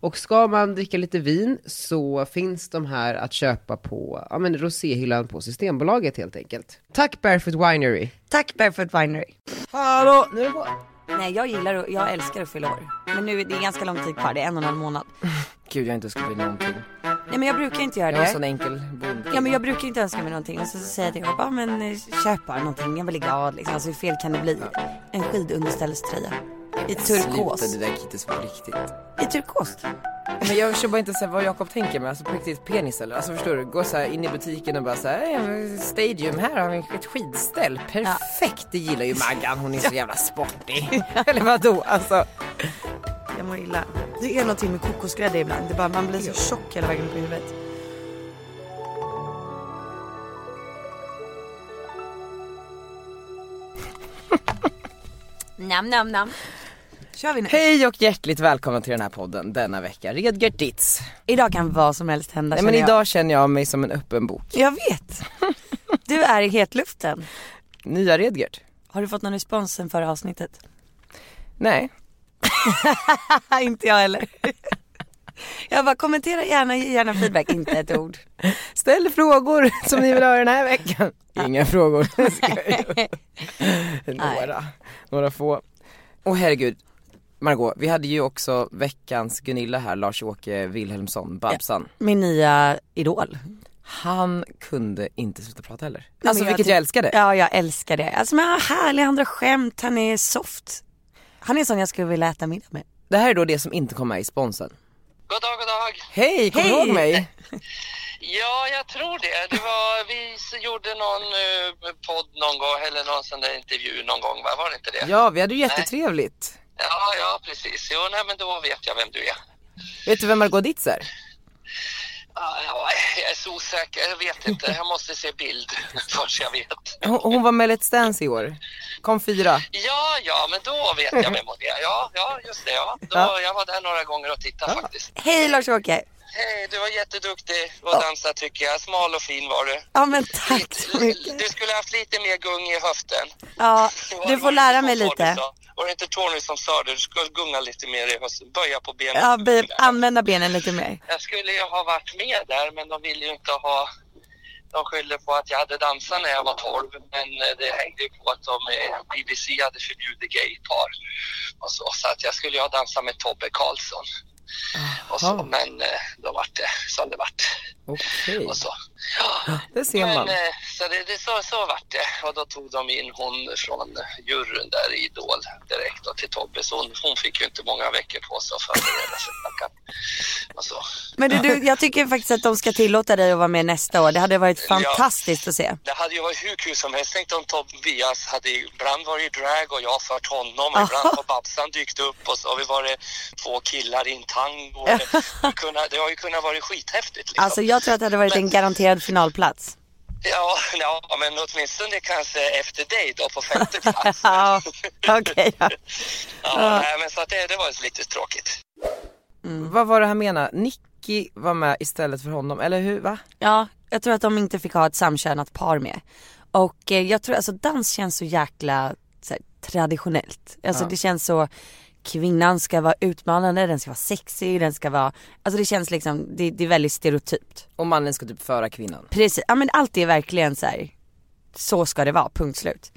Och ska man dricka lite vin så finns de här att köpa på ja, men roséhyllan på Systembolaget helt enkelt. Tack Barefoot Winery! Tack Barefoot Winery. Hallå! Nu är det på. Nej jag gillar och jag älskar att fylla år. Men nu är det ganska lång tid kvar, det är en och en halv månad. Gud jag har inte skrivit någonting. Nej men jag brukar inte göra Jag är en det. sån enkel bonde. Ja men jag brukar inte önska mig någonting och så säger jag till Jakob, ja men eh, köp bara någonting, jag blir glad liksom. Alltså hur fel kan det bli? En skidunderställströja. I turkos. Sluta, det där kittet på riktigt. I turkos. Men jag förstår bara inte så här, vad Jakob tänker med, alltså på riktigt penis eller? Alltså förstår du? Gå så här in i butiken och bara så här, "Ja, men Stadium, här har vi ett skidställ. Perfekt, det gillar ju Maggan, hon är så jävla sportig. eller vadå? Alltså. Jag mår illa. Det är någonting med kokosgrädde ibland. Det bara, man blir så tjock hela vägen i huvudet. nam nam nam. Kör vi nu. Hej och hjärtligt välkomna till den här podden denna vecka. Redgert Ditz. Idag kan vad som helst hända Nej men känner jag. idag känner jag mig som en öppen bok. Jag vet. Du är i hetluften. Nya Redgert? Har du fått någon respons sen förra avsnittet? Nej. inte jag heller. Jag bara kommentera gärna, ge gärna feedback, inte ett ord. Ställ frågor som ni vill ha den här veckan. Inga frågor. Några, några få. Åh herregud. Margot, vi hade ju också veckans Gunilla här, Lars-Åke Wilhelmsson, Babsan. Min nya idol. Han kunde inte sluta prata heller. men Alltså jag vilket jag älskade. Ja, jag älskar det. Alltså men han har härliga andra skämt, han är soft. Han är sån jag skulle vilja äta middag med. Det här är då det som inte kom med i sponsen. God dag, god dag. Hej, kommer du Hej! ihåg mig? Ja, jag tror det. det var, vi gjorde någon eh, podd någon gång, eller någon sån där intervju någon gång, va? var det inte det? Ja, vi hade ju jättetrevligt. Ja, ja, precis. Jo, nej, men då vet jag vem du är. Vet du vem Margot Ditz är? Ja, ja, jag är så osäker, jag vet inte. Jag måste se bild först jag vet. Hon, hon var med Let's Dance i år. Kom fyra. Ja, ja, men då vet jag vem hon är. Ja, ja, just det. Ja. Då, Ja. Jag var där några gånger och tittade faktiskt. Hej Lars-Åke. Hej, du var jätteduktig att dansa tycker jag. Smal och fin var du. Ja men tack så mycket. Du skulle haft lite mer gung i höften. Ja, du får lära mig lite. sa? Var det inte Tony som sa det? Du ska gunga lite mer i hösten. Böja på benen. Ja, be, använda benen lite mer. Jag skulle ju ha varit med där men de ville ju inte ha de skyllde på att jag hade dansat när jag var 12 men eh, det hängde ju på att de, eh, BBC hade förbjudit gaypar. Och så, så att jag skulle ju ha dansat med Tobbe Karlsson. Och så, men eh, då vart det som det vart. Okej, Och så. Ja. det ser man. Men, eh, så det, det, så, så vart det. Och då tog de in hon från juryn där i Idol direkt då, till Tobbe. Så hon, hon fick ju inte många veckor på sig att förbereda sig. Och så. Men du, du, jag tycker faktiskt att de ska tillåta dig att vara med nästa år. Det hade varit fantastiskt att se. Det hade ju varit hur kul som helst. Tänk om Tobias hade ibland varit drag och jag fört honom. Och ibland har Babsan dykt upp och så har vi varit två killar i en tango. Det, har ju kunnat vara skithäftigt. Liksom. Alltså jag tror att det hade varit en garanterad finalplats. Ja, ja, men åtminstone kanske efter dig då på femte plats. Ja, okej. ja. Ja, nej, men så att det, det var lite tråkigt. Vad var det han menade? Nicky var med istället för honom, eller hur? Va? Ja, jag tror att de inte fick ha ett samkönat par med. Och eh, jag tror, alltså dans känns så jäkla så här, traditionellt. Alltså det känns så, kvinnan ska vara utmanande, den ska vara sexig, den ska vara, alltså det känns liksom, det, det är väldigt stereotypt. Och mannen ska typ föra kvinnan. Precis, ja men allt är verkligen så här. så ska det vara, punkt slut.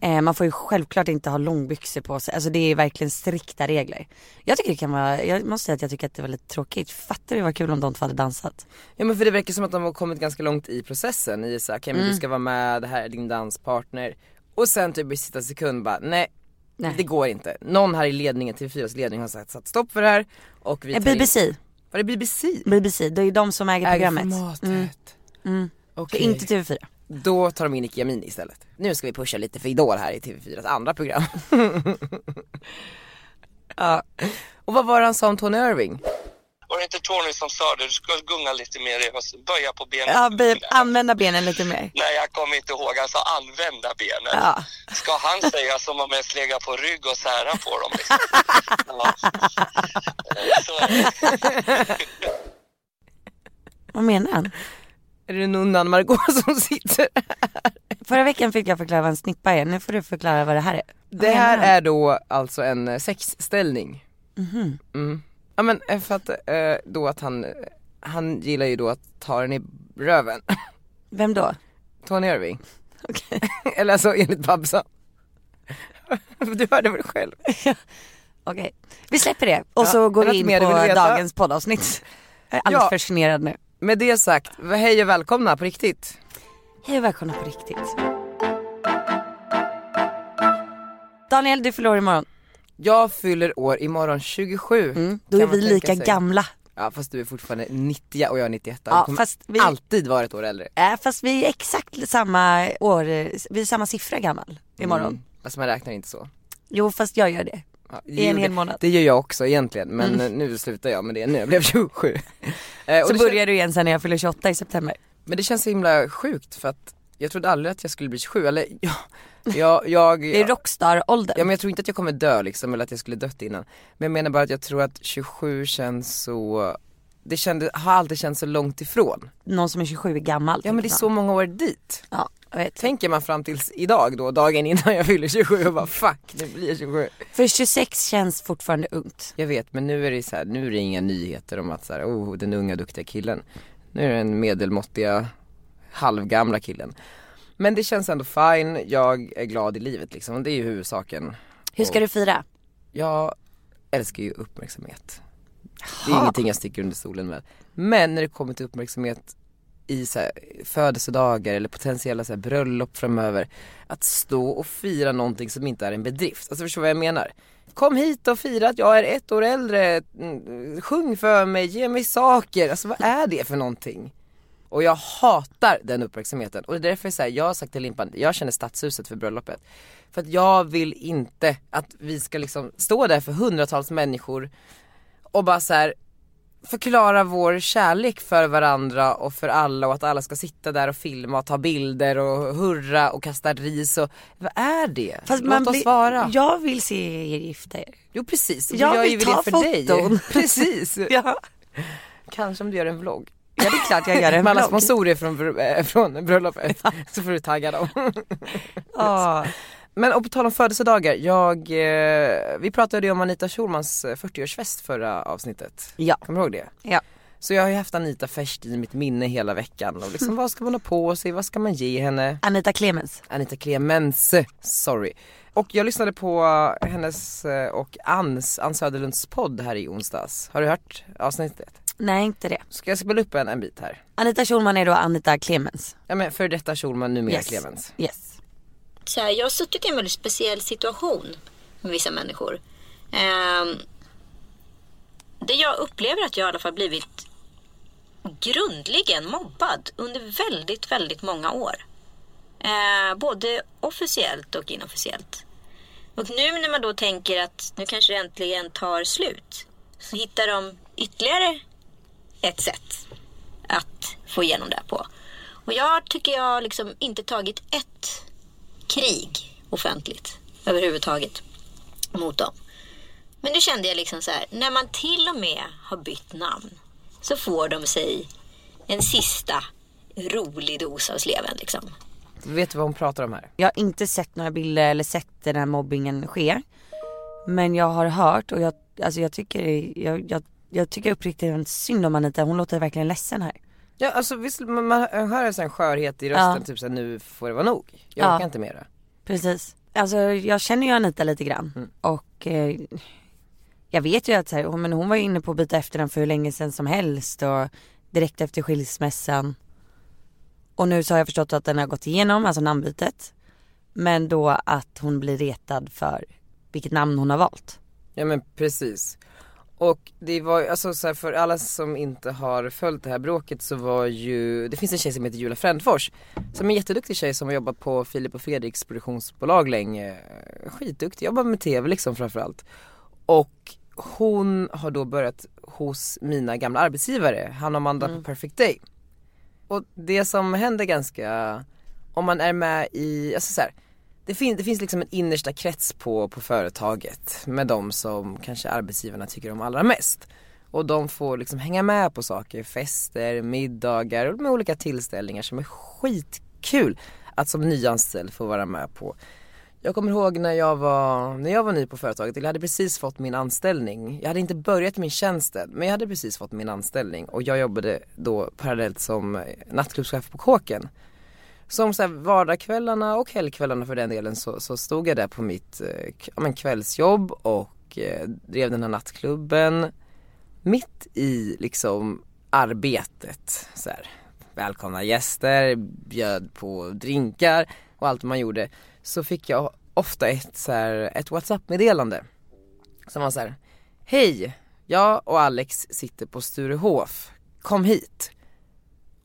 Eh, man får ju självklart inte ha långbyxor på sig, alltså det är verkligen strikta regler. Jag tycker det kan vara, jag måste säga att jag tycker att det var lite tråkigt. Fattar du vad kul om de två hade dansat? Ja men för det verkar som att de har kommit ganska långt i processen i så här, okej men du ska vara med, det här är din danspartner. Och sen typ i sista sekund bara, nej Nej. Det går inte. Någon här i ledningen, TV4s ledning har sagt satt stopp för det här och vi Eh, tar in- BBC, Var det BBC? BBC, det är de som äger, Äger programmet. formatet. Mm. Mm. Okej. Det är inte TV4. Då tar de in Nicki Amini istället. Nu ska vi pusha lite för Idol här i TV4s andra program. ja. Och vad var det han sa om Tony Irving? Var det inte Tony som sa det? Du ska gunga lite mer, och böja på benen. Ja, be, använda benen lite mer. Nej, jag kommer inte ihåg. Han sa använda benen. Ja. Ska han säga som om jag lägga på rygg och sära på dem? Liksom? Ja. Så är det. Vad menar han? Är det nunnan Margot som sitter Förra veckan fick jag förklara vad en snippa är, nu får du förklara vad det här är. Vad Det här är då alltså en eh, sexställning. Mm. Ja men eh, för att eh, då att han, han gillar ju då att ta den i röven. Vem då? Tony Irving. Okej. Eller alltså enligt Babsan. Du hörde väl själv? Okej, vi släpper det och Ja, så går vi in på dagens poddavsnitt. Jag är alldeles Ja. för generad nu. Med det sagt, hej och välkomna på riktigt. Hej och välkomna på riktigt. Daniel, du fyller år imorgon. Jag fyller år imorgon 27. Mm, då är vi lika sig. gamla. Ja fast du är fortfarande 90 och jag är 91. Ja, du kommer fast vi- alltid vara ett år äldre. Äh, fast vi är exakt samma år, vi är samma siffra gammal imorgon. Mm. Fast man räknar inte så. Jo fast jag gör det. Ja, I en hel månad. Det gör jag också egentligen men eh, nu slutar jag med det nu, jag blev 27. Eh, Så börjar du igen sen när jag fyller 28 i september. Men det känns så himla sjukt för att jag trodde aldrig att jag skulle bli 27 eller ja, jag, jag, Det är rockstar-åldern. Ja men jag tror inte att jag kommer dö liksom eller att jag skulle dött innan. Men jag menar bara att jag tror att 27 känns så, det kände, har alltid känts så långt ifrån. Någon som är 27 är gammal. Ja men det är så många år dit. Ja, jag vet. Tänker man fram tills idag då, dagen innan jag fyller 27 och bara fuck, nu blir jag 27. För 26 känns fortfarande ungt. Jag vet men nu är det så här, nu är det inga nyheter om att så här, oh den unga duktiga killen. Nu är det den medelmåttiga halvgamla killen. Men det känns ändå fine, jag är glad i livet liksom, och det är ju huvudsaken. Hur ska du fira? Jag älskar ju uppmärksamhet. Det är Ha. ingenting jag sticker under stolen med. Men när det kommer till uppmärksamhet i så här, födelsedagar eller potentiella så här, bröllop framöver. Att stå och fira någonting som inte är en bedrift. Alltså förstår du vad jag menar? Kom hit och fira att jag är ett år äldre, Mm, sjung för mig, ge mig saker. Alltså vad är det för någonting? Och jag hatar den uppmärksamheten. Och det är därför jag, säger, jag har sagt till Limpan, jag känner stadshuset för bröllopet. För att jag vill inte att vi ska liksom stå där för hundratals människor och bara så här förklara vår kärlek för varandra och för alla och att alla ska sitta där och filma och ta bilder och hurra och kasta ris och vad är det? Låt oss vara. Jag vill se er gifta er. Jo precis, Jag jag vill ta för dig. foton. Precis. Ja. Kanske om du gör en vlogg. Ja det är klart jag gör en Med alla vlogg. sponsorer från, br- äh, från bröllopet så får du tagga dem. Ja. Men och på tal om födelsedagar, jag, eh, vi pratade ju om Anita Schulmans eh, 40-årsfest förra avsnittet. Ja. Kommer du ihåg det? Ja. Så jag har ju haft Anita färskt i mitt minne hela veckan och liksom vad ska man ha på sig, vad ska man ge henne? Anita Clemens. Anita Clemense, sorry. Och jag lyssnade på hennes eh, och Anns, Ann Söderlunds podd här i onsdags. Har du hört avsnittet? Nej inte det. Ska jag spela upp en, en bit här? Anita Schulman är då Anita Clemens. Ja men för detta Schulman, numera Yes. Clemens. Yes. så här, jag har suttit i en väldigt speciell situation med vissa människor. Ehm, det jag upplever att jag i alla fall blivit grundligen mobbad under väldigt, väldigt många år. Eh, både officiellt och inofficiellt. Och nu när man då tänker att nu kanske det äntligen tar slut så hittar de ytterligare ett sätt att få igenom det på. Och jag tycker jag har liksom inte tagit ett krig offentligt överhuvudtaget mot dem. Men nu kände jag liksom så här, när man till och med har bytt namn så får de sig en sista rolig dos av sleven liksom. Vet du vad hon pratar om här? Jag har inte sett några bilder eller sett den här mobbingen ske. Men jag har hört och jag, alltså jag tycker, jag, jag, jag tycker uppriktigt synd om Anita. Hon låter verkligen ledsen här. Ja alltså visst, man, man hör en sån skörhet i rösten, Ja. typ såhär nu får det vara nog. Jag Ja. orkar inte mera. Precis. Alltså jag känner ju Anita lite grann och eh, jag vet ju att så här, hon, men hon var inne på att byta efternamn för hur länge sedan som helst och direkt efter skilsmässan. Och nu så har jag förstått att den har gått igenom, alltså namnbytet. Men då att hon blir retad för vilket namn hon har valt. Ja men precis. Och det var ju, alltså så här, för alla som inte har följt det här bråket så var ju, det finns en tjej som heter Julia Frändfors Som är en jätteduktig tjej som har jobbat på Filip och Fredriks produktionsbolag länge. Skitduktig, jobbar med TV liksom framförallt. Och hon har då börjat hos mina gamla arbetsgivare, han och Amanda på Perfect Day. Och det som händer ganska, om man är med i, alltså så här, det, fin- det finns liksom en innersta krets på, på företaget med de som kanske arbetsgivarna tycker om allra mest. Och de får liksom hänga med på saker, fester, middagar och med olika tillställningar som är skitkul att som nyanställd få vara med på. Jag kommer ihåg när jag var, när jag var ny på företaget, jag hade precis fått min anställning. Jag hade inte börjat min tjänst än, men jag hade precis fått min anställning och jag jobbade då parallellt som nattklubbschef på Kåken. Som så här vardagskvällarna och helgkvällarna för den delen så, så stod jag där på mitt eh, ja, men kvällsjobb och eh, drev den här nattklubben mitt i liksom arbetet. Så här, välkomna gäster, bjöd på drinkar och allt man gjorde. Så fick jag ofta ett, så här, ett WhatsApp-meddelande som var så här, Hej, jag och Alex sitter på Sturehof, kom hit.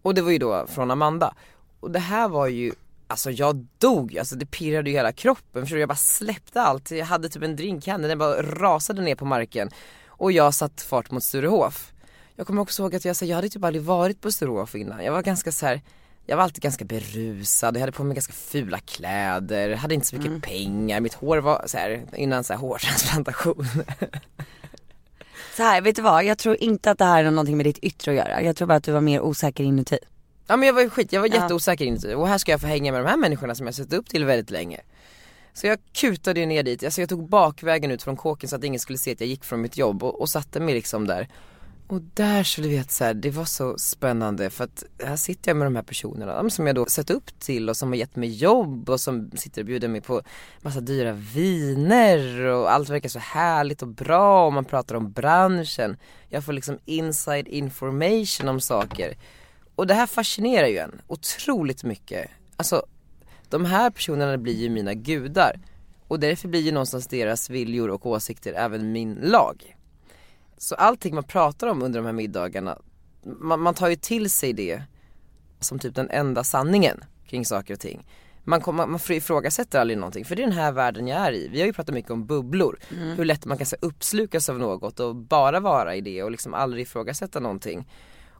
Och det var ju då från Amanda. Och det här var ju, alltså jag dog, alltså det pirrade ju hela kroppen för jag bara släppte allt. Jag hade typ en drink i handen, den bara rasade ner på marken. Och jag satt fart mot Sturehof. Jag kommer också ihåg att jag, så, jag hade typ aldrig varit på Sturehof innan. Jag var ganska så här. Jag var alltid ganska berusad, jag hade på mig ganska fula kläder, hade inte så mycket pengar, mitt hår var så här innan så här hårtransplantation. Så här, vet du vad? Jag tror inte att det här har någonting med ditt yttre att göra. Jag tror bara att du var mer osäker inuti. Ja men jag var skit, jag var Ja. jätteosäker inuti och här ska jag få hänga med de här människorna som jag sett upp till väldigt länge. Så jag kutade ju ner dit, alltså jag tog bakvägen ut från kåken så att ingen skulle se att jag gick från mitt jobb och, och satte mig liksom där. Och där så du vet så här, det var så spännande för att här sitter jag med de här personerna ja, som jag då sett upp till och som har gett mig jobb och som sitter och bjuder mig på massa dyra viner och allt verkar så härligt och bra och man pratar om branschen. Jag får liksom inside information om saker. Och det här fascinerar ju en otroligt mycket. Alltså de här personerna blir ju mina gudar. Och därför blir ju någonstans deras viljor och åsikter även min lag. Så allting man pratar om under de här middagarna, man, man tar ju till sig det som typ den enda sanningen kring saker och ting. Man, kom, man, man ifrågasätter aldrig någonting, för det är den här världen jag är i. Vi har ju pratat mycket om bubblor, hur lätt man kan så, uppslukas av något och bara vara i det och liksom aldrig ifrågasätta någonting.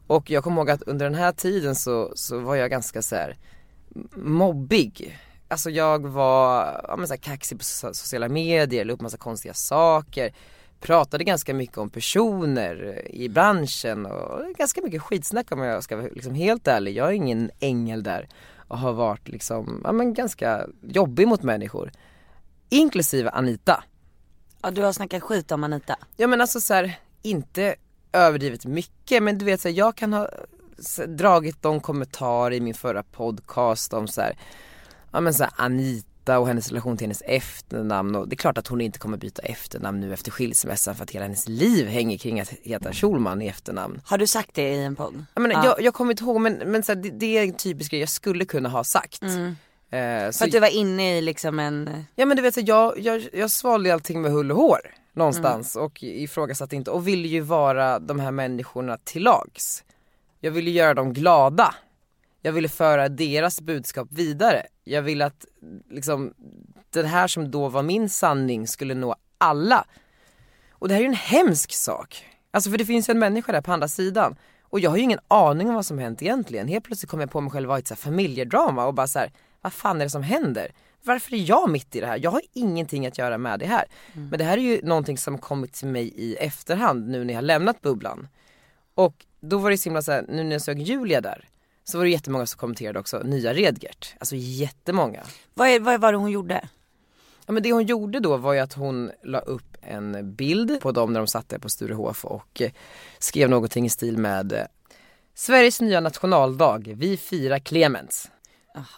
Och jag kommer ihåg att under den här tiden så, så var jag ganska så här mobbig. Alltså jag var, ja men så här kaxig på so- sociala medier, la upp massa konstiga saker. Pratade ganska mycket om personer i branschen och ganska mycket skitsnack om jag ska vara liksom helt ärlig. Jag är ingen ängel där och har varit liksom, ja men ganska jobbig mot människor. Inklusive Anita. Ja du har snackat skit om Anita. Ja men alltså så här, inte överdrivet mycket men du vet så här, jag kan ha dragit de kommentarer i min förra podcast om så här, ja men så här, Anita och hennes relation till hennes efternamn och det är klart att hon inte kommer byta efternamn nu efter skilsmässan för att hela hennes liv hänger kring att heta Schulman i efternamn. Har du sagt det i en podd? Jag, menar, jag, jag kommer inte ihåg men, men så här, det, det är en typisk grej jag skulle kunna ha sagt. Eh, För så- att du var inne i liksom en, Ja men du vet så jag, jag, jag svalde allting med hull och hår någonstans och ifrågasatte inte och ville ju vara de här människorna till lags. Jag ville göra dem glada. Jag ville föra deras budskap vidare. Jag ville att liksom det här som då var min sanning skulle nå alla. Och det här är ju en hemsk sak. Alltså för det finns ju en människa där på andra sidan. Och jag har ju ingen aning om vad som hänt egentligen. Helt plötsligt kom jag på mig själv vara ett så här familjedrama och bara så här, vad fan är det som händer? Varför är jag mitt i det här? Jag har ingenting att göra med det här. Men det här är ju någonting som kommit till mig i efterhand nu när jag har lämnat bubblan. Och då var det så himla så här, nu när jag såg Julia där så var det jättemånga som kommenterade också nya Redgert. Alltså jättemånga. vad, är, vad var det hon gjorde? Ja men det hon gjorde då var ju att hon la upp en bild på dem när de satt där på Sturehof och eh, skrev någonting i stil med eh, Sveriges nya nationaldag, vi firar Clemens.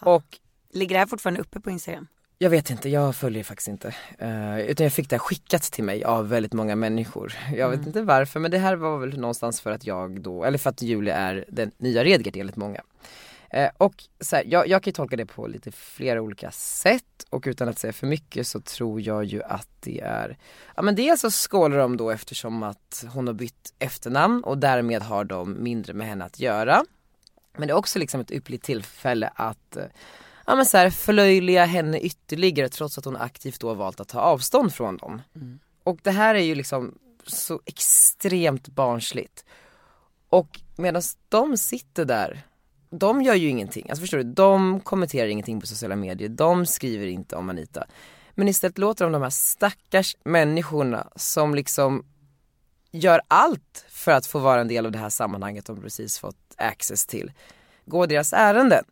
Och Ligger det här fortfarande uppe på Instagram? jag vet inte, jag följer faktiskt inte. Eh, utan jag fick det här skickat till mig av väldigt många människor. Jag vet inte varför men det här var väl någonstans för att jag då, eller för att Julia är den nya Redgert enligt många. Eh, och så här, jag, jag kan ju tolka det på lite flera olika sätt och utan att säga för mycket så tror jag ju att det är, ja men dels så skålar de då eftersom att hon har bytt efternamn och därmed har de mindre med henne att göra. Men det är också liksom ett ypperligt tillfälle att eh, ja men så här, förlöjliga henne ytterligare trots att hon aktivt då har valt att ta avstånd från dem. Och det här är ju liksom så extremt barnsligt. Och medan de sitter där, de gör ju ingenting, alltså förstår du, de kommenterar ingenting på sociala medier, de skriver inte om Anita. Men istället låter de de här stackars människorna som liksom gör allt för att få vara en del av det här sammanhanget de precis fått access till, gå deras ärenden.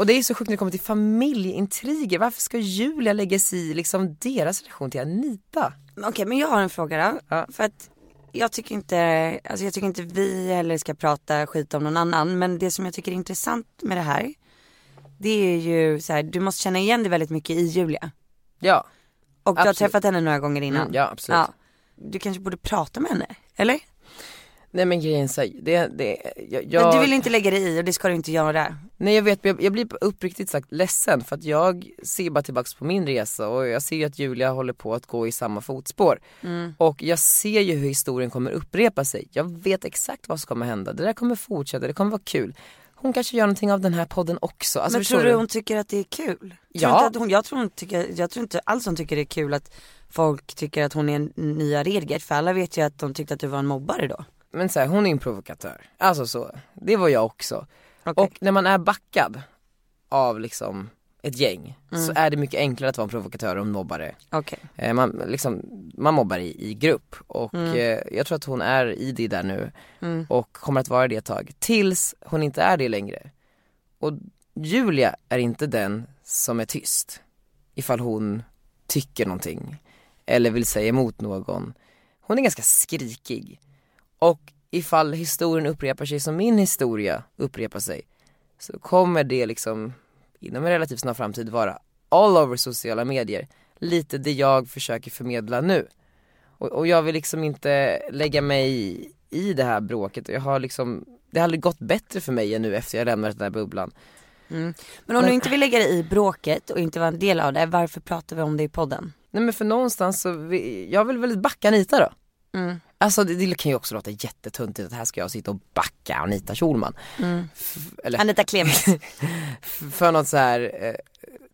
Och det är så sjukt när det kommer till familjeintriger, varför ska Julia lägga sig i liksom deras relation till Anita? Okej men jag har en fråga då. Ja. För att jag tycker inte, alltså jag tycker inte vi heller ska prata skit om någon annan. Men det som jag tycker är intressant med det här. Det är ju så här, du måste känna igen dig väldigt mycket i Julia. Ja, Och du har Absolut. träffat henne några gånger innan. mm, ja absolut. Ja. Du kanske borde prata med henne, eller? Nej men grejen så det, det, jag, Men jag, du vill inte lägga dig i och det ska du inte göra. Nej jag vet, jag, jag blir uppriktigt sagt ledsen för att jag ser bara tillbaks på min resa och jag ser ju att Julia håller på att gå i samma fotspår. Och jag ser ju hur historien kommer upprepa sig. Jag vet exakt vad som kommer hända, det där kommer fortsätta, det kommer vara kul. Hon kanske gör någonting av den här podden också. Alltså, men tror du hon tycker att det är kul? Tror Ja. Att hon, jag, tror hon tycker, jag tror inte alls hon tycker det är kul att folk tycker att hon är en nya Redgert. För alla vet ju att de tyckte att du var en mobbare då. Men så här, hon är en provokatör. Alltså så, det var jag också. Okej. Och när man är backad av liksom ett gäng så är det mycket enklare att vara en provokatör och en mobbare. Okej. Eh, Man, liksom, man mobbar i, i grupp och eh, jag tror att hon är i det där nu och kommer att vara det ett tag. Tills hon inte är det längre. Och Julia är inte den som är tyst ifall hon tycker någonting eller vill säga emot någon. Hon är ganska skrikig. Och ifall historien upprepar sig som min historia upprepar sig så kommer det liksom inom en relativt snar framtid vara all over sociala medier. Lite det jag försöker förmedla nu. Och, och jag vill liksom inte lägga mig i, i det här bråket. Jag har liksom, det har aldrig gått bättre för mig än nu efter jag lämnat den här bubblan. Men om du inte vill lägga dig i bråket och inte vara en del av det, varför pratar vi om det i podden? Nej men för någonstans så, vi, jag vill väl backa Anita då. Alltså det, det kan ju också låta jättetöntigt att här ska jag sitta och backa Anita Schulman. F- eller Anita Klemens. för något så här eh,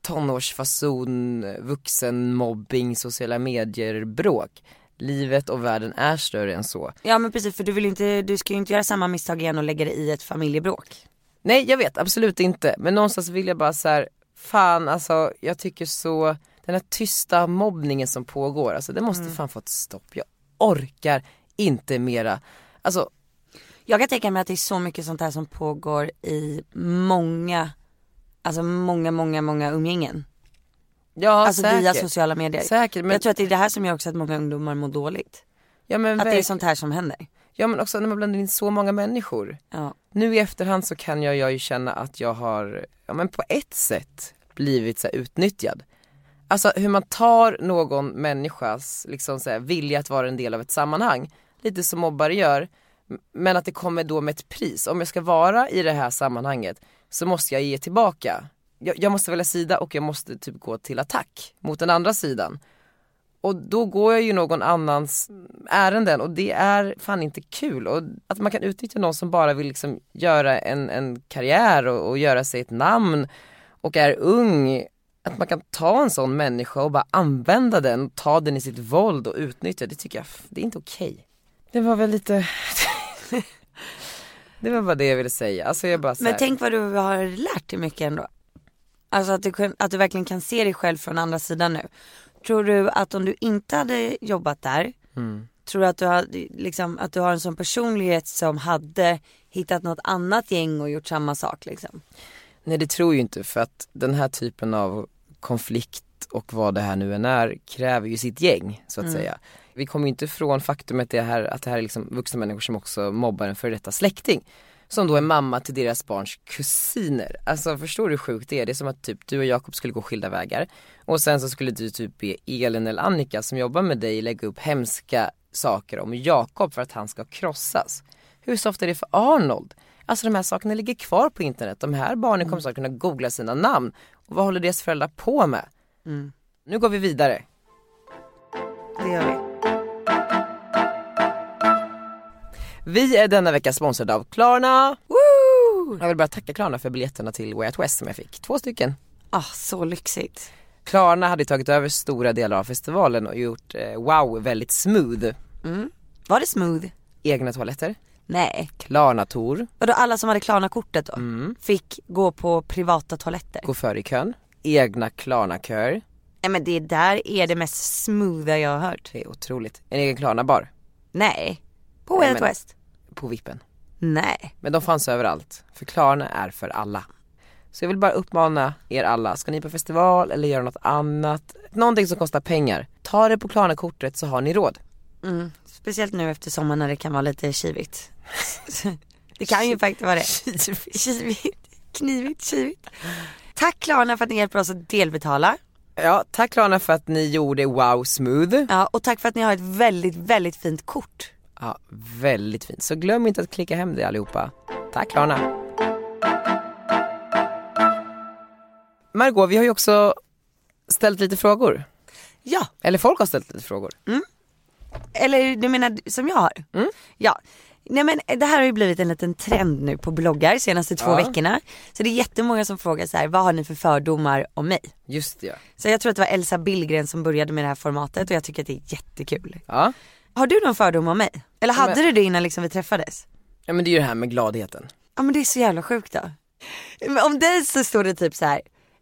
tonårsfason, vuxenmobbing, sociala medier bråk. Livet och världen är större än så. ja men precis för du vill inte, du ska ju inte göra samma misstag igen och lägga dig i ett familjebråk. Nej jag vet absolut inte men någonstans vill jag bara så här, fan alltså jag tycker så, den här tysta mobbningen som pågår, alltså det måste fan få ett stopp. Jag orkar inte mera. Alltså Jag kan tänka mig att det är så mycket sånt här som pågår i många, alltså många, många, många umgängen. ja alltså säkert. via sociala medier. Säkert men, Jag tror att det är det här som gör också att många ungdomar mår dåligt. ja, men Att det är verk- sånt här som händer. ja men också när man blandar in så många människor. Ja. Nu i efterhand så kan jag, jag ju känna att jag har, ja men på ett sätt blivit så här utnyttjad. Alltså hur man tar någon människas liksom så här, vilja att vara en del av ett sammanhang, lite som mobbare gör, men att det kommer då med ett pris. Om jag ska vara i det här sammanhanget så måste jag ge tillbaka. Jag, jag måste välja sida och jag måste typ gå till attack mot den andra sidan. Och då går jag ju någon annans ärenden och det är fan inte kul. Och att man kan utnyttja någon som bara vill liksom göra en, en karriär och, och göra sig ett namn och är ung. Att man kan ta en sån människa och bara använda den, ta den i sitt våld och utnyttja, det tycker jag, det är inte okej. Det var väl lite Det var bara det jag ville säga. Alltså jag bara så Men tänk vad du har lärt dig mycket ändå. Alltså att du, att du verkligen kan se dig själv från andra sidan nu. Tror du att om du inte hade jobbat där, Mm. tror du att du, hade, liksom, att du har en sån personlighet som hade hittat något annat gäng och gjort samma sak liksom? Nej det tror jag inte för att den här typen av konflikt och vad det här nu än är kräver ju sitt gäng så att säga. Vi kommer ju inte ifrån faktumet det här, att det här är liksom vuxna människor som också mobbar en före detta släkting. Som då är mamma till deras barns kusiner. Alltså förstår du hur sjukt det är? Det är som att typ du och Jakob skulle gå skilda vägar och sen så skulle du typ be Elin eller Annika som jobbar med dig lägga upp hemska saker om Jakob för att han ska krossas. Hur soft är det för Arnold? Alltså de här sakerna ligger kvar på internet. De här barnen kommer snart kunna googla sina namn. Och vad håller deras föräldrar på med? Nu går vi vidare. Det gör vi. Vi är denna vecka sponsrade av Klarna. Woo! Jag vill bara tacka Klarna för biljetterna till Way Out West som jag fick. Två stycken. Ah, så lyxigt. Klarna hade tagit över stora delar av festivalen och gjort eh, wow väldigt smooth. Var det smooth? Egna toaletter, Nej. Klarna-tour, Och då alla som hade Klarna-kortet då fick gå på privata toaletter? gå före i kön, egna Klarna-köer. Nej men det där är det mest smootha jag har hört. Det är otroligt. En egen Klarna-bar Nej. På Way Out West? På vippen. Nej. Men de fanns överallt, för Klarna är för alla. Så jag vill bara uppmana er alla, ska ni på festival eller göra något annat, någonting som kostar pengar, ta det på Klarna-kortet så har ni råd. Speciellt nu efter sommaren när det kan vara lite kivigt. det kan ju faktiskt vara det. Kivigt. Knivigt, kivigt. Tack Klarna för att ni hjälper oss att delbetala. Ja, tack Klarna för att ni gjorde wow smooth. Ja, och tack för att ni har ett väldigt, väldigt fint kort. Ja, väldigt fint. Så glöm inte att klicka hem det allihopa. Tack Klarna. Margot, vi har ju också ställt lite frågor. Ja, Eller folk har ställt lite frågor. eller du menar som jag har? Ja. Nej men det här har ju blivit en liten trend nu på bloggar senaste två Ja. veckorna. Så det är jättemånga som frågar så här, vad har ni för fördomar om mig? Just det ja. Så jag tror att det var Elsa Billgren som började med det här formatet och jag tycker att det är jättekul. Ja, Har du någon fördom om mig? Eller hade men- du det innan liksom vi träffades? ja men det är ju det här med gladheten. Ja men det är så jävla sjukt då. Men om dig så står det typ så här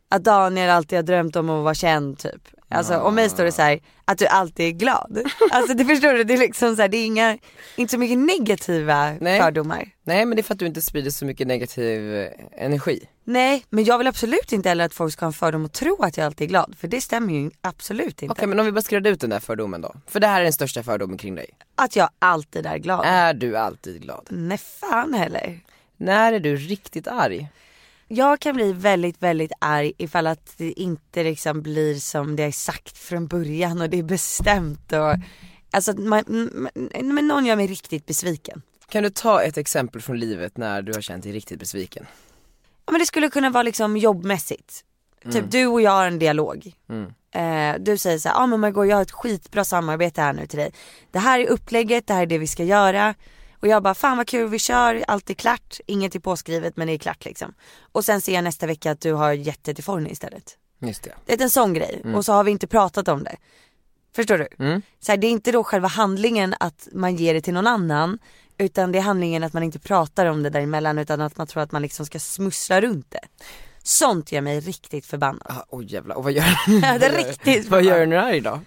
att Daniel alltid har drömt om att vara känd typ. Alltså om mig står det så här att du alltid är glad. Alltså det förstår du, det är liksom så här, det är inga, inte så mycket negativa Nej. fördomar. Nej men det är för att du inte sprider så mycket negativ eh, energi. Nej men jag vill absolut inte heller att folk ska ha en fördom och tro att jag alltid är glad. För det stämmer ju absolut inte. Okej men om vi bara ska reda ut den där fördomen då. För det här är den största fördomen kring dig. Att jag alltid är glad. Är du alltid glad? Nej fan heller. När är du riktigt arg? Jag kan bli väldigt, väldigt arg ifall att det inte liksom blir som det är sagt från början och det är bestämt och Alltså man, m- m- men någon gör mig riktigt besviken. Kan du ta ett exempel från livet när du har känt dig riktigt besviken? Ja men det skulle kunna vara liksom jobbmässigt. Typ du och jag har en dialog. Eh, du säger så här, ja ah, men Margot jag har ett skitbra samarbete här nu till dig. Det här är upplägget, det här är det vi ska göra. Och jag bara, fan vad kul vi kör, allt är klart, inget är påskrivet men det är klart liksom. Och sen ser jag nästa vecka att du har gett det till Forni istället. Just det. Det är en sån grej och så har vi inte pratat om det. Förstår du? Så här, det är inte då själva handlingen att man ger det till någon annan utan det är handlingen att man inte pratar om det däremellan utan att man tror att man liksom ska smussla runt det. Sånt gör mig riktigt förbannad. Ah, Oj jävlar, och vad gör du? Riktigt Vad gör du när du är arg då?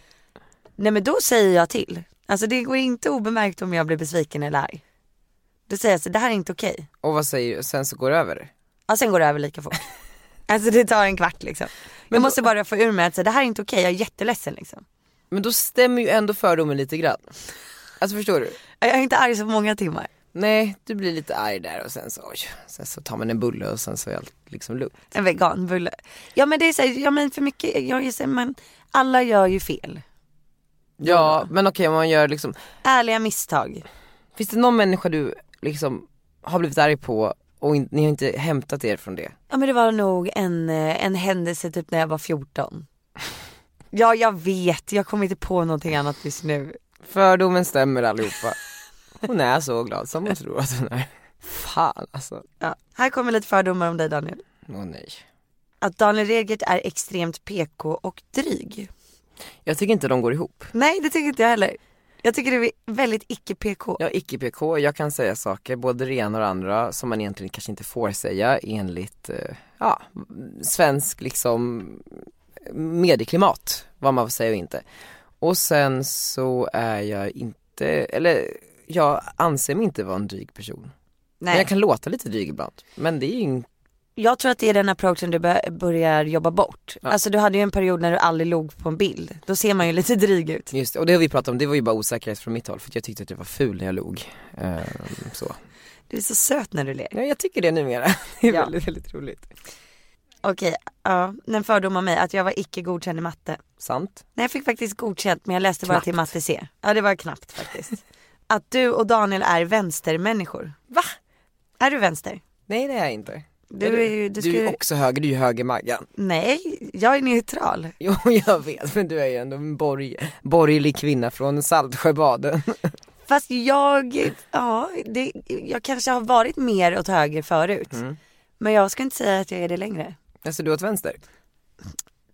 Nej men då säger jag till. Alltså det går inte obemärkt om jag blir besviken eller arg. Då säger jag så det här är inte okej. Och vad säger du? Sen så går det över? Ja sen går det över lika fort. alltså det tar en kvart liksom. Jag måste bara få ur mig att så, det här är inte okej, jag är jätteledsen liksom. Men då stämmer ju ändå fördomen lite grann. Alltså förstår du? Jag är inte arg så många timmar. Nej, du blir lite arg där och sen så, oj, sen så tar man en bulle och sen så är allt liksom lugnt. En veganbulle. Ja men det är så här, ja men för mycket, jag är så här, men alla gör ju fel. Ja, men okej om man gör liksom, Ärliga misstag. finns det någon människa du liksom har blivit arg på och in, ni har inte hämtat er från det? Ja men det var nog en, en händelse typ när jag var 14. Ja jag vet, jag kommer inte på någonting annat just nu. Fördomen stämmer allihopa. Hon är så glad som hon tror att hon är. Fan alltså. Ja. Här kommer lite fördomar om dig Daniel. Åh nej. Att Daniel Redgert är extremt PK och dryg. Jag tycker inte de går ihop. Nej det tycker inte jag heller. Jag tycker det är väldigt icke PK. Jag är icke-PK, jag kan säga saker, både det ena och det andra, som man egentligen kanske inte får säga enligt, eh, ja, svensk liksom medieklimat, vad man får säga och inte. Och sen så är jag inte, eller jag anser mig inte vara en dryg person. Men Nej. jag kan låta lite dryg ibland, men det är ju inte, Jag tror att det är den approachen du bör, börjar jobba bort. Alltså du hade ju en period när du aldrig låg på en bild. Då ser man ju lite dryg ut. just det, och det har vi pratat om, det var ju bara osäkerhet från mitt håll för jag tyckte att jag var ful när jag log. Ehm, så. Du är så söt när du ler. Ja, jag tycker det numera, det är Ja. väldigt, väldigt roligt. Okej, ja. En fördom om mig, att jag var icke godkänd i matte. Sant? Nej jag fick faktiskt godkänt men jag läste bara Knappt. till matte C. Ja det var knappt faktiskt. Att du och Daniel är vänstermänniskor. Va? Är du vänster? Nej det är jag inte. Du Är ju, du du är ju- också höger, du är ju höger Maggan. Nej, jag är neutral. Jo jag vet men du är ju ändå en borg, borgerlig kvinna från Saltsjöbaden. Fast jag, ja, det, jag kanske har varit mer åt höger förut. Mm. Men jag ska inte säga att jag är det längre. Alltså du åt vänster?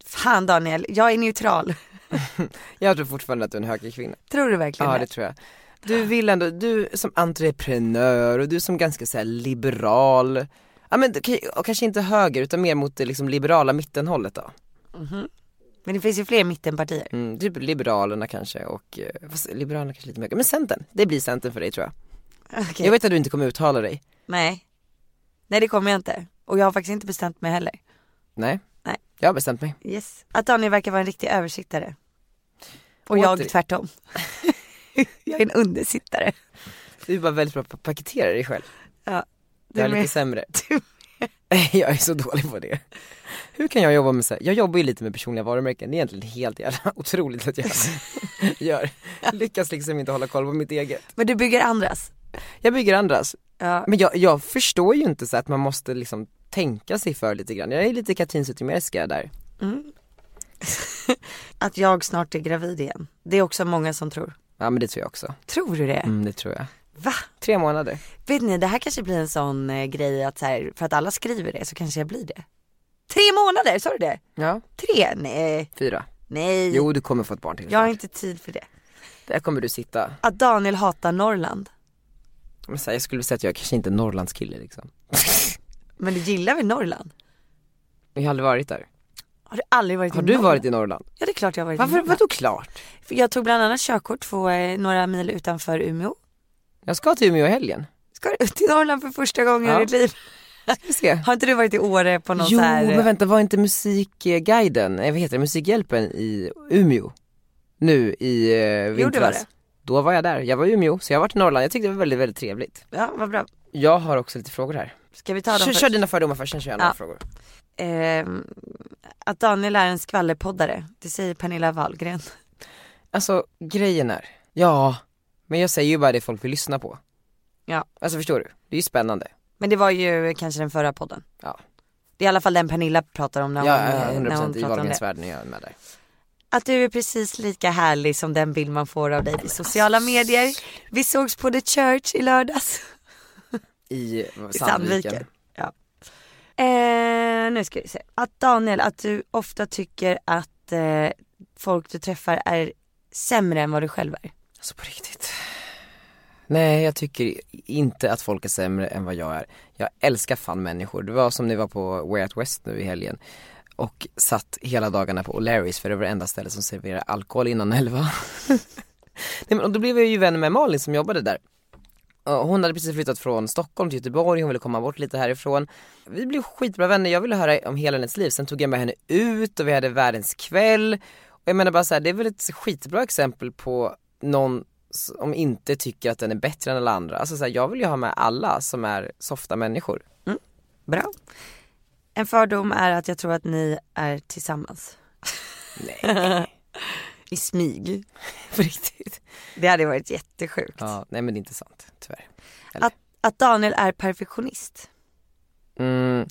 Fan Daniel, jag är neutral. Jag tror fortfarande att du är en högerkvinna. Tror du verkligen Ja det? det tror jag. Du vill ändå, du som entreprenör och du som ganska så liberal, ja men och kanske inte höger utan mer mot det liksom liberala mittenhållet då. Men det finns ju fler mittenpartier. Mm, typ Liberalerna kanske och, eh, fast Liberalerna kanske lite mer, men Centern, det blir Centern för dig tror jag. Okej. Jag vet att du inte kommer uttala dig. Nej. Nej det kommer jag inte. Och jag har faktiskt inte bestämt mig heller. Nej. Nej. Jag har bestämt mig. Yes. Att Daniel verkar vara en riktig översittare. Och jag Åter- tvärtom. jag är en undersittare. Du är bara väldigt bra på att paketera dig själv. Ja. Jag är med. lite sämre. jag är så dålig på det. Hur kan jag jobba med så här? jag jobbar ju lite med personliga varumärken, det är egentligen helt jävla otroligt att jag gör. Lyckas liksom inte hålla koll på mitt eget. Men du bygger andras. Jag bygger andras, Ja. men jag, jag förstår ju inte så att man måste liksom tänka sig för lite grann. Jag är lite Katrin Zytomierska där. Att jag snart är gravid igen. Det är också många som tror. Ja men det tror jag också. Tror du det? Mm, det tror jag. Va? Tre månader. Vet ni, det här kanske blir en sån eh, grej att så här, för att alla skriver det så kanske jag blir det. Tre månader, sa du det? Ja, Tre? Nej, fyra. nej. Jo du kommer få ett barn till jag har inte tid för det. Där kommer du sitta. Att Daniel hatar Norrland. Men så här, jag skulle säga att jag kanske inte är Norrlandskille liksom. Men du gillar väl Norrland? Jag har aldrig varit där. Har du aldrig varit Har i du Norrland? varit i Norrland? Ja det är klart jag har varit i Varför, Norrland. vadå klart? För Jag tog bland annat körkort på eh, några mil utanför Umeå. Jag ska till Umeå i helgen. Ska du till Norrland för första gången Ja. i ditt liv? Har inte du varit i Åre på någon Jo här... men vänta, var inte musikguiden, eh, vad heter det, musikhjälpen i Umeå? Nu i eh, vintras. Jo, det var det. Då var jag där, jag var i Umeå, så jag har varit i Norrland, jag tyckte det var väldigt, väldigt trevligt. Ja, vad bra. Jag har också lite frågor här. Ska vi ta dem Kör, först? kör dina fördomar först, sen kör jag några Ja. frågor. Ehm, att Daniel är en skvallerpoddare, det säger Pernilla Wahlgren. Alltså grejen är, ja, men jag säger ju bara det folk vill lyssna på. Ja. Alltså förstår du? Det är ju spännande. Men det var ju kanske den förra podden. Ja. Det är i alla fall den Pernilla pratar om när Ja, hon, ja, eh, när hon 100% i pratar om Wahlgrens det. värld när jag är med där. Att du är precis lika härlig som den bild man får av dig i sociala medier. Vi sågs på The Church i lördags. I I Sandviken. Sandviken. Ja. Eh, nu ska vi se. Att Daniel, att du ofta tycker att eh, folk du träffar är sämre än vad du själv är. Alltså på riktigt. Nej jag tycker inte att folk är sämre än vad jag är. Jag älskar fan människor. Det var som ni var på Way Out West nu i helgen. Och satt hela dagarna på O'Larrys för det var det enda stället som serverar alkohol innan elva. Nej men och då blev jag ju vän med Malin som jobbade där. Och hon hade precis flyttat från Stockholm till Göteborg, hon ville komma bort lite härifrån. Vi blev skitbra vänner, jag ville höra om hela hennes liv. Sen tog jag med henne ut och vi hade världens kväll. Och jag menar bara så här, det är väl ett skitbra exempel på någon som inte tycker att den är bättre än alla andra. Alltså så här, jag vill ju ha med alla som är softa människor. Bra. En fördom är att jag tror att ni är tillsammans. Nej, I smyg. på riktigt. Det hade varit jättesjukt. Ja, nej men det är inte sant, tyvärr. Att, att Daniel är perfektionist. Mm,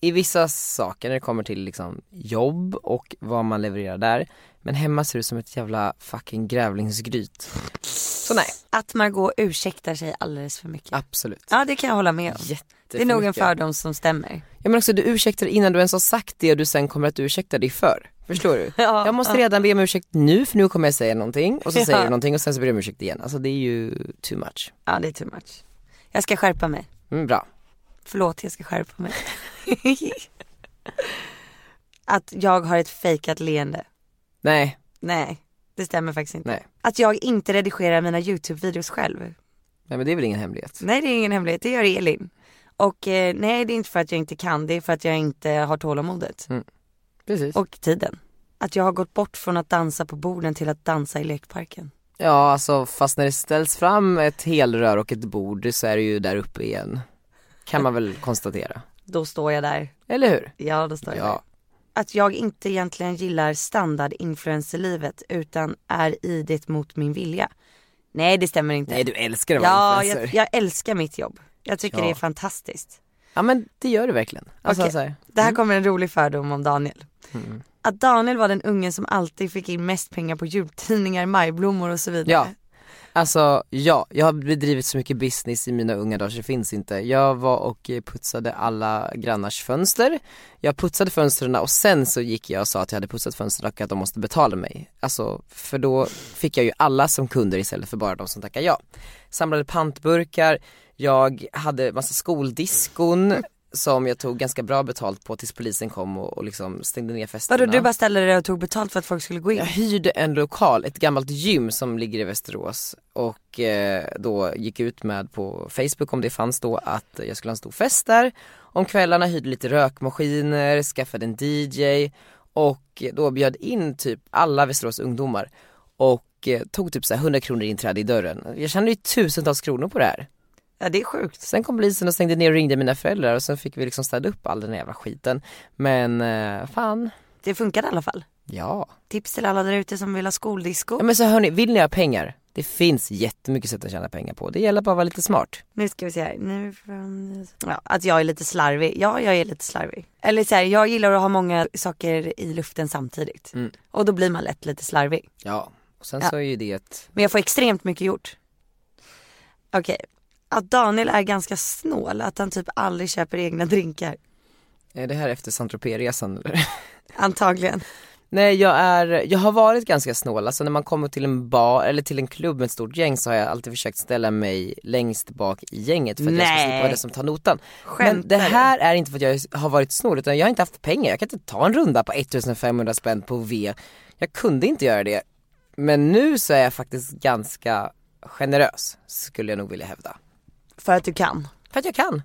I vissa saker när det kommer till liksom jobb och vad man levererar där. Men hemma ser det ut som ett jävla fucking grävlingsgryt. Så nej, Att Margot ursäktar sig alldeles för mycket. absolut. Ja det kan jag hålla med om. Det är nog en fördom som stämmer. Ja men också du ursäktar innan du ens har sagt det du sen kommer att ursäkta dig för. Förstår du? Ja, jag måste ja. redan be om ursäkt nu för nu kommer jag säga någonting och så Ja. säger du någonting och sen så ber jag om ursäkt igen. Alltså det är ju too much. Ja det är too much. Jag ska skärpa mig. Mm, bra. Förlåt jag ska skärpa mig. att jag har ett fejkat leende. Nej, Nej, det stämmer faktiskt inte. nej. Att jag inte redigerar mina YouTube-videos själv. Nej men det är väl ingen hemlighet. Nej det är ingen hemlighet, det gör Elin. Och eh, nej det är inte för att jag inte kan, det är för att jag inte har tålamodet. Precis. Och tiden. Att jag har gått bort från att dansa på borden till att dansa i lekparken. Ja alltså fast när det ställs fram ett helrör och ett bord så är det ju där uppe igen. Kan man väl konstatera. Då står jag där. Eller hur? Ja då står jag där. Ja. Att jag inte egentligen gillar standard influencerlivet utan är i det mot min vilja. Nej det stämmer inte. Nej du älskar att vara ja, influencer. jag, jag älskar mitt jobb. Jag tycker Ja. det är fantastiskt. Ja men det gör det verkligen. Alltså, så här, Det här kommer en rolig fördom om Daniel. Mm. Att Daniel var den ungen som alltid fick in mest pengar på jultidningar, majblommor och så vidare. Ja. Alltså ja, jag har bedrivit så mycket business i mina unga dagar så det finns inte. Jag var och eh, putsade alla grannars fönster. Jag putsade fönstren och sen så gick jag och sa att jag hade putsat fönstren och att de måste betala mig. Alltså för då fick jag ju alla som kunder istället för bara de som tackade ja. Samlade pantburkar, jag hade massa skoldiskon som jag tog ganska bra betalt på tills polisen kom och, och liksom stängde ner festerna. Vadå du bara ställde dig och tog betalt för att folk skulle gå in? Jag hyrde en lokal, ett gammalt gym som ligger i Västerås och eh, då gick ut med på Facebook om det fanns då att jag skulle ha en stor fest där. Om kvällarna hyrde lite rökmaskiner, skaffade en DJ och då bjöd in typ alla Västerås ungdomar och eh, tog typ så här 100 kronor inträde i dörren. Jag tjänade ju tusentals kronor på det här. Ja det är sjukt. Sen kom polisen och stängde ner och ringde mina föräldrar och sen fick vi liksom städa upp all den jävla skiten. Men eh, fan, Det funkade i alla fall. ja. Tips till alla där ute som vill ha skoldisco. Ja men så hörni, vill ni ha pengar? Det finns jättemycket sätt att tjäna pengar på. Det gäller bara att vara lite smart. Nu ska vi se här. Nu ja, att jag är lite slarvig. Ja, jag är lite slarvig. Eller så här, jag gillar att ha många saker i luften samtidigt. Mm. Och då blir man lätt lite slarvig. Ja. Och sen Ja. så är ju det ett, Men jag får extremt mycket gjort. Okej. Att Daniel är ganska snål, att han typ aldrig köper egna drinkar. är det här efter saint resan eller? Antagligen. Nej jag är, jag har varit ganska snål, alltså när man kommer till en bar eller till en klubb med ett stort gäng så har jag alltid försökt ställa mig längst bak i gänget för att jag ska Nej. slippa vara den som tar notan. Skämtar Men det här är inte för att jag har varit snål utan jag har inte haft pengar, jag kan inte ta en runda på 1500 spänn på V. Jag kunde inte göra det. Men nu så är jag faktiskt ganska generös, skulle jag nog vilja hävda. För att du kan. För att jag kan.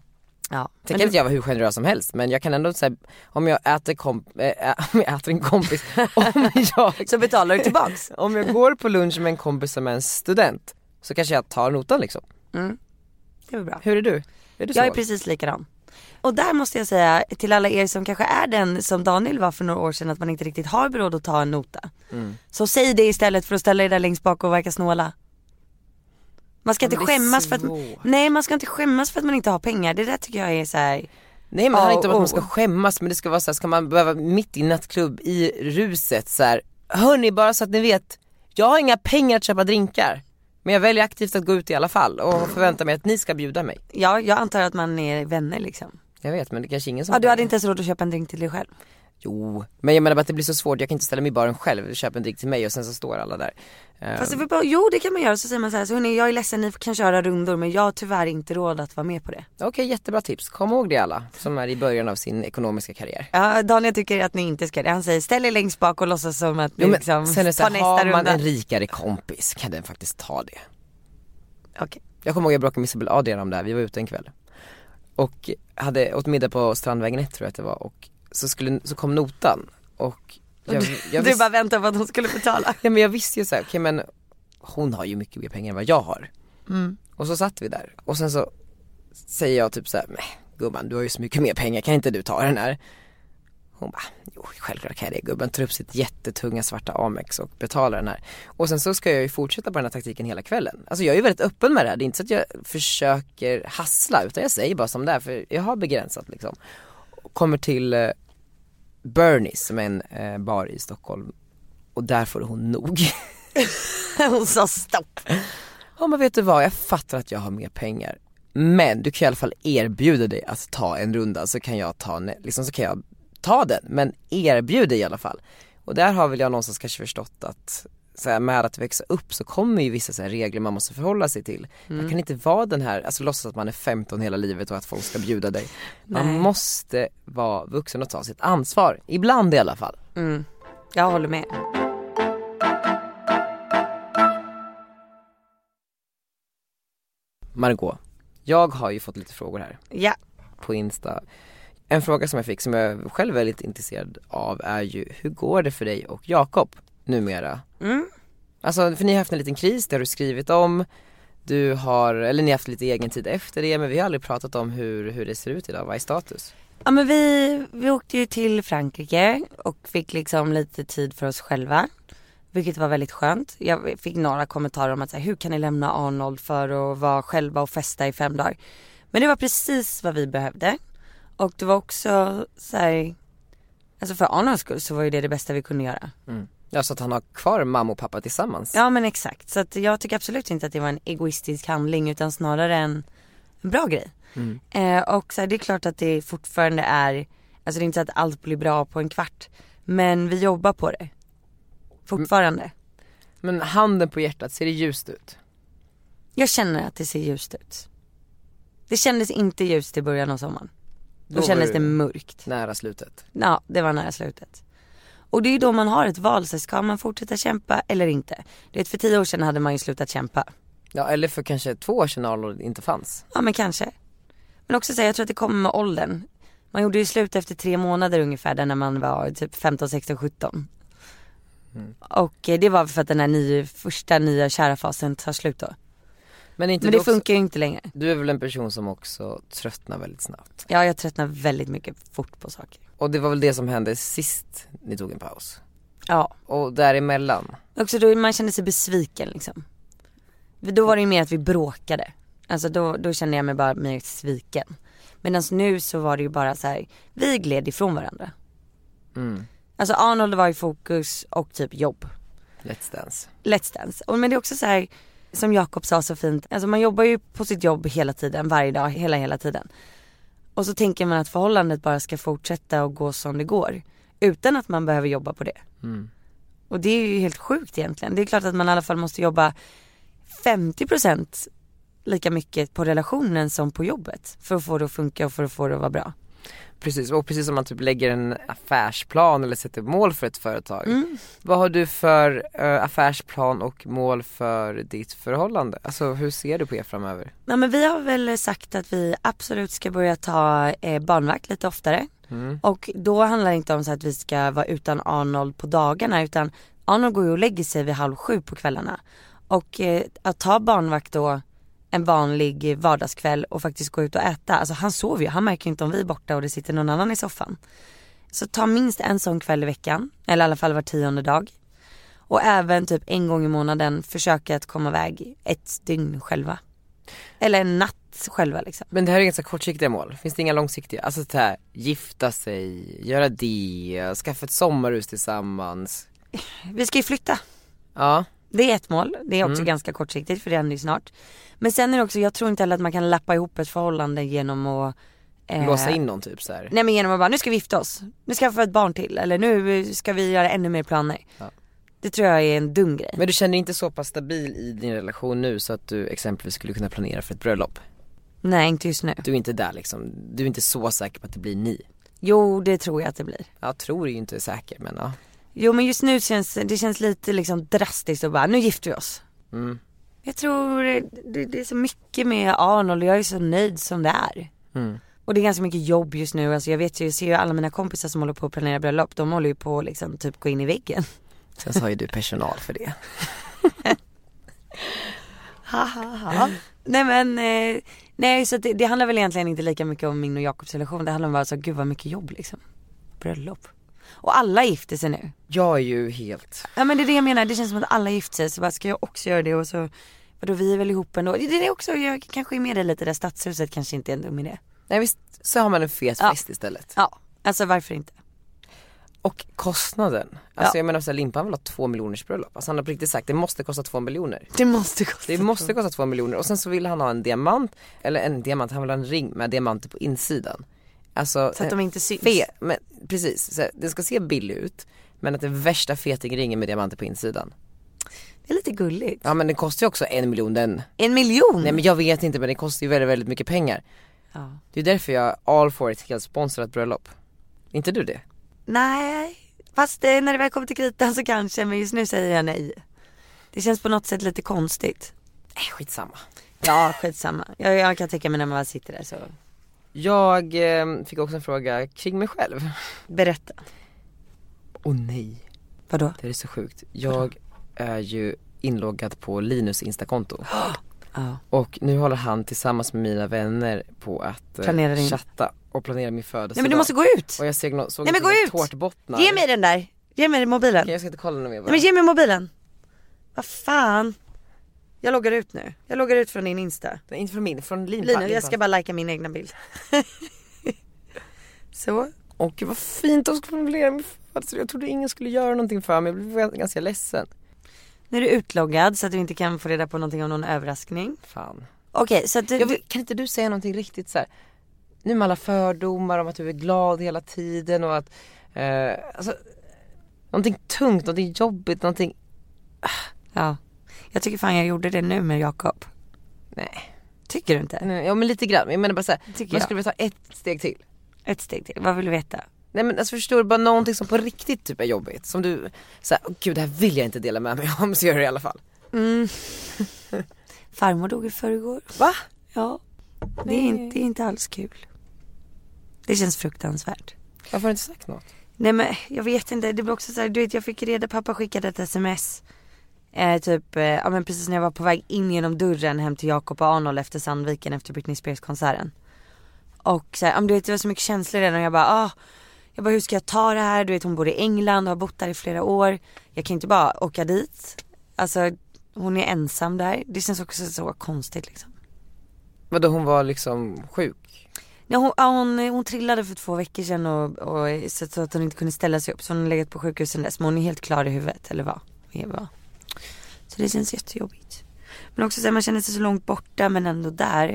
Ja. Sen kan inte jag vara hur generös som helst men jag kan ändå säga om jag äter, komp- äh, om jag äter en kompis, om jag, Så betalar du tillbaks. om jag går på lunch med en kompis som är en student så kanske jag tar notan liksom. Det är bra. Hur är du? Är du Jag är precis likadan. Och där måste jag säga till alla er som kanske är den som Daniel var för några år sedan att man inte riktigt har råd att ta en nota. Mm. Så säg det istället för att ställa er där längst bak och verka snåla. Man ska inte skämmas för att, nej man ska inte skämmas för att man inte har pengar. Det där tycker jag är så här. Nej men det handlar inte om att man ska skämmas men det ska vara så här, ska man behöva mitt i nattklubb i ruset så här. Hörni bara så att ni vet, jag har inga pengar att köpa drinkar. Men jag väljer aktivt att gå ut i alla fall och förväntar mig att ni ska bjuda mig. Ja, jag antar att man är vänner liksom. Jag vet men det är kanske ingen som Ja, du hade inte ens råd att köpa en drink till dig själv. Jo, men jag menar bara att det blir så svårt, jag kan inte ställa mig i baren själv, köpa en drink till mig och sen så står alla där. Eh, Fast det var bara, jo det kan man göra. Så säger man så här, så hörni jag är ledsen ni kan köra rundor men jag har tyvärr inte råd att vara med på det. Okej, jättebra tips. Kom ihåg det alla som är i början av sin ekonomiska karriär. Ja, Daniel tycker att ni inte ska det. Han säger ställ er längst bak och låtsas som att ni Jo, men liksom sen är så tar här, nästa har man runda. en rikare kompis kan den faktiskt ta det. Okej. Jag kommer ihåg jag bråkade med Isabel Adrian om det här, vi var ute en kväll. Och hade åt middag på Strandvägen 1 tror jag att det var och så, skulle, så kom notan och jag, jag du visste, bara väntar på att hon skulle betala. ja, men jag visste ju såhär, okej men hon har ju mycket mer pengar än vad jag har. Mm. Och så satt vi där och sen så säger jag typ såhär, nej gumman du har ju så mycket mer pengar, kan inte du ta den här? Hon bara, jo självklart kan jag det gubben, tar upp sitt jättetunga svarta Amex och betalar den här. Och sen så ska jag ju fortsätta på den här taktiken hela kvällen. Alltså jag är ju väldigt öppen med det här, det är inte så att jag försöker hassla utan jag säger bara som det är för jag har begränsat liksom. Kommer till eh, Bernies som är en eh, bar i Stockholm och där får hon nog. hon sa stopp. Ja men vet du vad, jag fattar att jag har mer pengar. Men du kan i alla fall erbjuda dig att ta en runda så kan jag ta, liksom så kan jag ta den. Men erbjud dig i alla fall. Och där har väl jag någonstans kanske förstått att så här, med att växa upp så kommer ju vissa så här regler man måste förhålla sig till. Man kan inte vara den här, alltså låtsas att man är 15 hela livet och att folk ska bjuda dig. Man Nej. måste vara vuxen och ta sitt ansvar. Ibland i alla fall. Mm. Jag håller med. Margot, jag har ju fått lite frågor här. Ja. på Insta. En fråga som jag fick som jag själv är väldigt intresserad av är ju, hur går det för dig och Jakob numera? Mm. Alltså för ni har haft en liten kris, det har du skrivit om. Du har, eller ni har haft lite egen tid efter det men vi har aldrig pratat om hur, hur det ser ut idag, vad är status? Ja men vi, vi åkte ju till Frankrike och fick liksom lite tid för oss själva. Vilket var väldigt skönt. Jag fick några kommentarer om att så här, hur kan ni lämna Arnold för att vara själva och festa i fem dagar? Men det var precis vad vi behövde. Och det var också så här, alltså för Arnolds skull så var ju det det bästa vi kunde göra. Ja så att han har kvar mamma och pappa tillsammans. Ja men exakt, så att jag tycker absolut inte att det var en egoistisk handling utan snarare en, bra grej. Eh, och så här, det är klart att det fortfarande är, alltså det är inte så att allt blir bra på en kvart. Men vi jobbar på det. Fortfarande. Men handen på hjärtat, ser det ljust ut? Jag känner att det ser ljust ut. Det kändes inte ljust i början av sommaren. Då, Då kändes det mörkt. Nära slutet. Ja, det var nära slutet. Och det är ju då man har ett val, så ska man fortsätta kämpa eller inte? Du vet för tio år sedan hade man ju slutat kämpa. Ja eller för kanske två år sedan Arnold inte fanns. Ja men kanske. Men också säga, jag tror att det kommer med åldern. Man gjorde ju slut efter tre månader ungefär där när man var typ 15, 16, 17. Och eh, det var för att den här nya, första nya kära fasen tar slut då. Men inte Men det också, funkar ju inte längre. Du är väl en person som också tröttnar väldigt snabbt. Ja jag tröttnar väldigt mycket fort på saker. Och det var väl det som hände sist ni tog en paus. Ja. Och däremellan, Också då man kände sig besviken liksom. Då var det ju mer att vi bråkade. Alltså då, då kände jag mig bara mer sviken. Medan nu så var det ju bara så här, vi gled ifrån varandra. mm, Alltså Arnold var i fokus och typ jobb. Let's Dance. Let's Dance. Och, men det är också så här, som Jakob sa så fint, alltså man jobbar ju på sitt jobb hela tiden, varje dag, hela hela tiden. Och så tänker man att förhållandet bara ska fortsätta och gå som det går. Utan att man behöver jobba på det. Mm. Och det är ju helt sjukt egentligen. Det är klart att man i alla fall måste jobba 50% lika mycket på relationen som på jobbet. För att få det att funka och för att få det att vara bra. Precis, och precis som man typ lägger en affärsplan eller sätter mål för ett företag. Mm. Vad har du för eh, affärsplan och mål för ditt förhållande? Alltså hur ser du på er framöver? Ja men vi har väl sagt att vi absolut ska börja ta eh, barnvakt lite oftare. Mm. Och då handlar det inte om så att vi ska vara utan Arnold på dagarna utan Arnold går ju och lägger sig vid halv sju på kvällarna. Och eh, att ta barnvakt då en vanlig vardagskväll och faktiskt gå ut och äta. Alltså han sover ju, han märker ju inte om vi är borta och det sitter någon annan i soffan. Så ta minst en sån kväll i veckan, eller i alla fall var tionde dag. Och även typ en gång i månaden försöka att komma iväg ett dygn själva. Eller en natt själva liksom. Men det här är ganska kortsiktiga mål, finns det inga långsiktiga? Alltså så här, gifta sig, göra det, skaffa ett sommarhus tillsammans. Vi ska ju flytta. Ja, Det är ett mål, det är också Mm. ganska kortsiktigt för det händer ju snart. Men sen är det också, jag tror inte heller att man kan lappa ihop ett förhållande genom att eh, låsa in någon typ så här. Nej men genom att bara, nu ska vi gifta oss, nu ska vi få ett barn till eller nu ska vi göra ännu mer planer. Ja. Det tror jag är en dum grej. Men du känner inte så pass stabil i din relation nu så att du exempelvis skulle kunna planera för ett bröllop? Nej inte just nu. Du är inte där liksom, du är inte så säker på att det blir ni? Jo det tror jag att det blir. Jag tror ju inte säker men ja. Jo men just nu känns det känns lite liksom drastiskt att bara, nu gifter vi oss. Mm. Jag tror det, det, är så mycket med Arnold och jag är så nöjd som det är. Mm. Och det är ganska mycket jobb just nu, alltså jag vet ju, jag ser ju alla mina kompisar som håller på att planera bröllop, de håller ju på att liksom typ gå in i väggen. Sen så har ju du personal för det. Nej men, eh, nej så det, det handlar väl egentligen inte lika mycket om min och Jakobs relation, det handlar om bara så, gud vad mycket jobb liksom. Bröllop. Och alla gifter sig nu. Jag är ju helt, Ja men det är det jag menar, det känns som att alla gifter sig, så bara ska jag också göra det och så, vadå vi är väl ihop ändå. Det är det också, jag kanske är med dig lite där, stadshuset kanske inte är en dum idé. nej visst så har man en fet Ja. fest istället. Ja, alltså varför inte? Och kostnaden, alltså Ja. jag menar såhär Limpan vill ha två miljoners bröllop. Alltså han har på riktigt sagt det måste kosta två miljoner. Det måste kosta. Det måste kosta två miljoner och sen så vill han ha en diamant, eller en diamant, han vill ha en ring med diamanter på insidan. Alltså, Så att de inte syns. Fe, men precis, så det ska se billig ut men att det är värsta fetingringen med diamanter på insidan. Det är lite gulligt. Ja men den kostar ju också en miljon den. En miljon? Nej men jag vet inte men det kostar ju väldigt, väldigt mycket pengar. ja. Det är därför jag all for ett helt sponsrat bröllop. inte du det? Nej, fast eh, när det väl kommer till kritan så kanske, men just nu säger jag nej. Det känns på något sätt lite konstigt. Nej skitsamma. Ja, skitsamma. Jag, jag kan tänka mig när man väl sitter där så. Jag eh, fick också en fråga kring mig själv. Berätta. Åh nej, Vadå? det är så sjukt. Jag är ju inloggad på Linus instakonto. Ja. Och nu håller han tillsammans med mina vänner på att eh, Planera din- chatta och planera min födelsedag. Nej men du måste gå ut. Och jag såg, no- såg Nej, men gå ut! tårtbottnar. Ge mig den där. Ge mig mobilen. Okej, jag ska inte kolla något mer bara. Nej men ge mig mobilen. Vad fan. Jag loggar ut nu. Jag loggar ut från din Insta. Inte från min, från Lin. Lina, jag ska bara lajka min egna bild. Så. Åh gud vad fint de skulle formulera min födelsedag. Jag trodde ingen skulle göra någonting för mig. Jag blev ganska ledsen. Nu är du utloggad så att du inte kan få reda på någonting om någon överraskning. Fan. Okej, så att du, vill, kan inte du säga någonting riktigt så här. Nu med alla fördomar om att du är glad hela tiden och att, eh, alltså, någonting tungt, någonting jobbigt, någonting, ja. Jag tycker fan jag gjorde det nu med Jakob. nej. Tycker du inte? nej ja men lite grann, men jag menar bara så här, Tycker man jag. skulle vilja ta ett steg till. Ett steg till. Vad vill du veta? Nej men alltså förstår du, bara någonting som på riktigt typ är jobbigt. Som du, såhär, åh gud det här vill jag inte dela med mig om, så gör det i alla fall. Mm. Farmor dog i förrgår. Va? Ja. Det är, inte, det är inte alls kul. Det känns fruktansvärt. Varför har du inte sagt något? Nej men jag vet inte, det blir också så här, du vet jag fick reda, pappa skickade ett sms. Eh, typ, eh, ja men precis när jag var på väg in genom dörren hem till Jakob och Arnold efter Sandviken efter Britney Spears konserten. Och så här, ja, men du vet det var så mycket känslor redan och jag bara ah, jag bara hur ska jag ta det här? Du vet hon bor i England och har bott där i flera år. Jag kan inte bara åka dit. Alltså hon är ensam där. Det känns också så konstigt liksom. Vadå hon var liksom sjuk? Ja, hon, ja, hon, hon trillade för två veckor sedan och, och så så att hon inte kunde ställa sig upp så hon har legat på sjukhus sedan dess men hon är helt klar i huvudet eller vad? Eva. Så det känns jättejobbigt. Men också så här, man känner sig så långt borta men ändå där.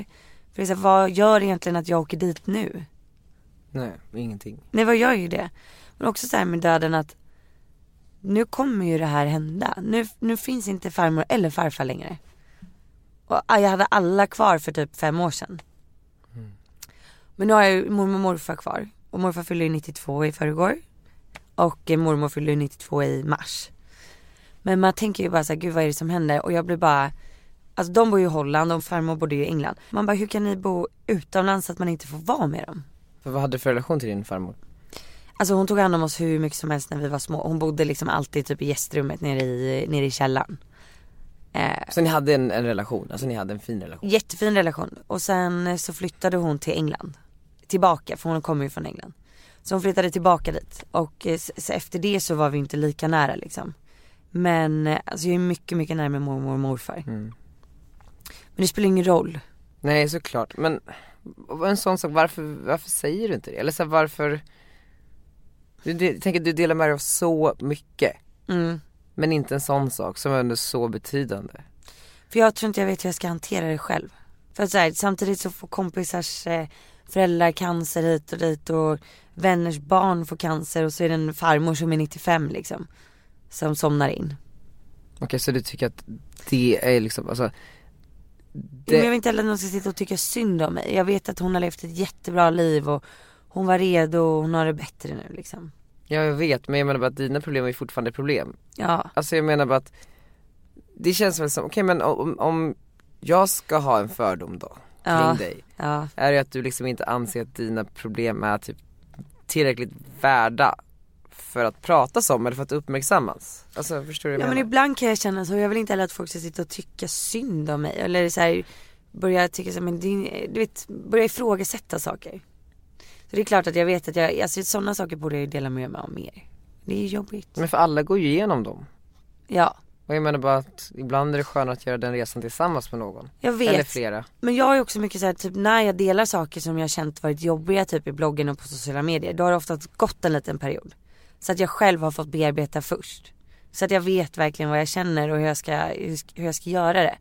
För det är så här, vad gör egentligen att jag åker dit nu? Nej, ingenting. Nej vad gör ju det? Men också så här med döden att nu kommer ju det här hända. Nu, nu finns inte farmor eller farfar längre. Och ah, jag hade alla kvar för typ fem år sedan. Men nu har jag ju mormor och morfar kvar. Och morfar fyller ju 92 i förrgår. Och eh, mormor fyller ju 92 i mars. Men man tänker ju bara så här, gud vad är det som händer? Och jag blir bara, alltså de bor ju i Holland och farmor bodde ju i England. Man bara, hur kan ni bo utomlands så att man inte får vara med dem? För vad hade du för relation till din farmor? Alltså hon tog hand om oss hur mycket som helst när vi var små. Hon bodde liksom alltid typ i gästrummet nere i, nere i källaren. Eh, Så ni hade en, en relation, alltså ni hade en fin relation? jättefin relation. Och sen så flyttade hon till England. Tillbaka, för hon kommer ju från England. Så hon flyttade tillbaka dit. Och eh, efter det så var vi inte lika nära liksom. Men eh, alltså jag är mycket, mycket närmare mormor och morfar. Mm. Men det spelar ingen roll. Nej såklart, men en sån sak, varför, varför säger du inte det? Eller så här, varför du, du, tänker du delar med dig av så mycket Mm. Men inte en sån sak som är ändå så betydande För jag tror inte jag vet hur jag ska hantera det själv. För att så här, samtidigt så får kompisars eh, föräldrar cancer hit och dit och vänners barn får cancer och så är det en farmor som är 95 liksom. Som somnar in. Okej så du tycker att det är liksom, alltså Men jag det, vill inte heller att någon ska sitta och tycka synd om mig. Jag vet att hon har levt ett jättebra liv och hon var redo och hon har det bättre nu liksom. Ja jag vet men jag menar bara att dina problem är fortfarande problem Ja, Alltså jag menar bara att Det känns väl som, okej men om, om jag ska ha en fördom då kring Ja. dig ja. Är det att du liksom inte anser att dina problem är typ tillräckligt värda för att pratas om eller för att uppmärksammas? Alltså förstår du vad Ja jag men menar? ibland kan jag känna så, jag vill inte heller att folk ska sitta och tycka synd om mig. Eller så här, börja tycka så här, men det, du vet, börja ifrågasätta saker. Så det är klart att jag vet att jag, alltså sådana saker borde jag ju dela med mig av mer. Det är jobbigt. Men för alla går ju igenom dem Ja, Och jag menar bara att ibland är det skönare att göra den resan tillsammans med någon jag vet. Eller flera Men jag ju också mycket så här, typ när jag delar saker som jag känt varit jobbiga typ i bloggen och på sociala medier. Då har det ofta gått en liten period. Så att jag själv har fått bearbeta först. Så att jag vet verkligen vad jag känner och hur jag ska, hur, jag ska göra det.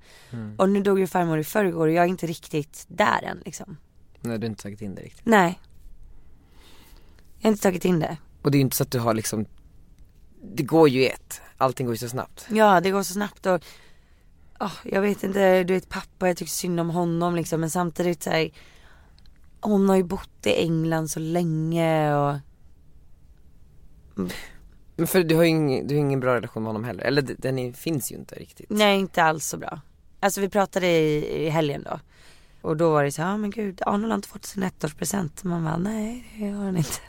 Och nu dog ju farmor i förrgår och jag är inte riktigt där än liksom. Nej du har inte tagit in det riktigt Nej. Jag har inte tagit in det. Och det är ju inte så att du har liksom Det går ju ett, allting går ju så snabbt Ja det går så snabbt och oh, jag vet inte, du vet pappa jag tycker synd om honom liksom men samtidigt så här, Hon har ju bott i England så länge och Men för du har ju ingen, du har ingen bra relation med honom heller, eller den är, finns ju inte riktigt Nej inte alls så bra. Alltså vi pratade i, i helgen då. Och då var det så ja ah, men gud Arnold har inte fått sin ettårspresent. Man bara nej det har han inte.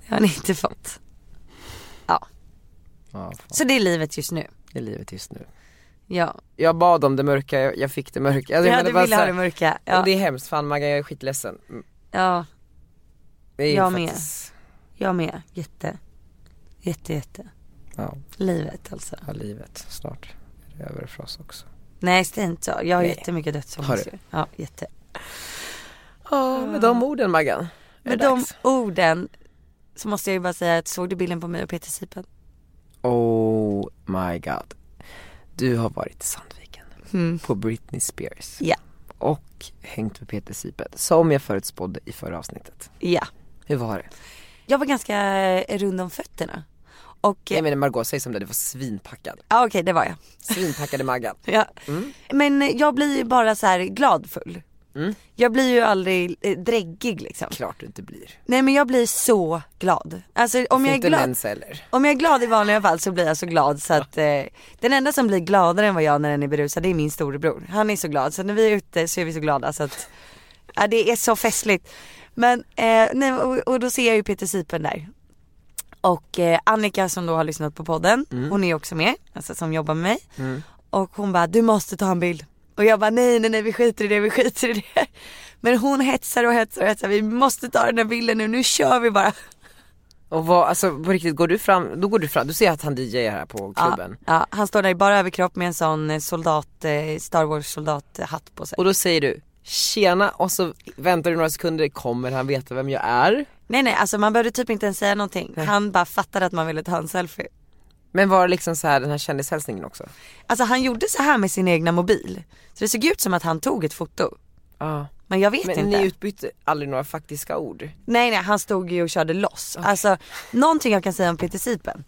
Det har han inte fått. Ja, fan. så det är livet just nu. Det är livet just nu Ja, Jag bad om det mörka, jag, jag fick det mörka alltså, ja du ville ha det mörka. Och Ja, det är hemskt, fan Maggan jag är skitledsen Mm, ja Det är Jag med. Jag med. Jätte. Jätte jätte. Ja, Livet alltså. ja livet, snart är det över för oss också Nej stäng inte så, jag har Nej. jättemycket dödsångest Har du? Ja jätte. Ja, med de orden Maggan. är Med det de dags. orden så måste jag ju bara säga att såg du bilden på mig och Peter Sipen? Oh my god. Du har varit i Sandviken Mm. på Britney Spears. Ja. Och hängt med Peter Sipet, som jag förutspådde i förra avsnittet. Ja. Hur var det? Jag var ganska eh, rund om fötterna. Och, Jag menar Margot, säg som det, du var svinpackad. ja okej det var jag. Svinpackad i Maggan. Ja. Men eh, jag blir ju bara så här gladfull. Mm. Jag blir ju aldrig eh, dräggig liksom. Klart du inte blir. Nej men jag blir så glad. Alltså om jag är glad, om jag är glad i vanliga fall så blir jag så glad så att eh, den enda som blir gladare än vad jag när den är berusad det är min storebror. Han är så glad så när vi är ute så är vi så glada så att ja, det är så festligt. Men eh, nej, och, och då ser jag ju Peter Sipen där. Och eh, Annika som då har lyssnat på podden, hon är också med, alltså som jobbar med mig. Och hon bara, du måste ta en bild. Och jag bara, nej nej nej vi skiter i det, vi skiter i det. Men hon hetsar och hetsar och hetsar, vi måste ta den här bilden nu, nu kör vi bara. Och vad, alltså på riktigt, går du fram, då går du fram, du ser att han DJar här på klubben. Ja, ja, han står där i bara överkropp med en sån eh, soldat, eh, Star Wars soldathatt på sig. Och då säger du tjena och så väntar du några sekunder, kommer han veta vem jag är? Nej nej alltså man behövde typ inte ens säga någonting. Han bara fattade att man ville ta en selfie. Men var det liksom så här den här kändishälsningen också? Alltså han gjorde så här med sin egna mobil. Så det såg ut som att han tog ett foto. Ja. Men jag vet Men inte. ni utbytte aldrig några faktiska ord? Nej nej han stod ju och körde loss. Alltså någonting jag kan säga om Peter Sipen.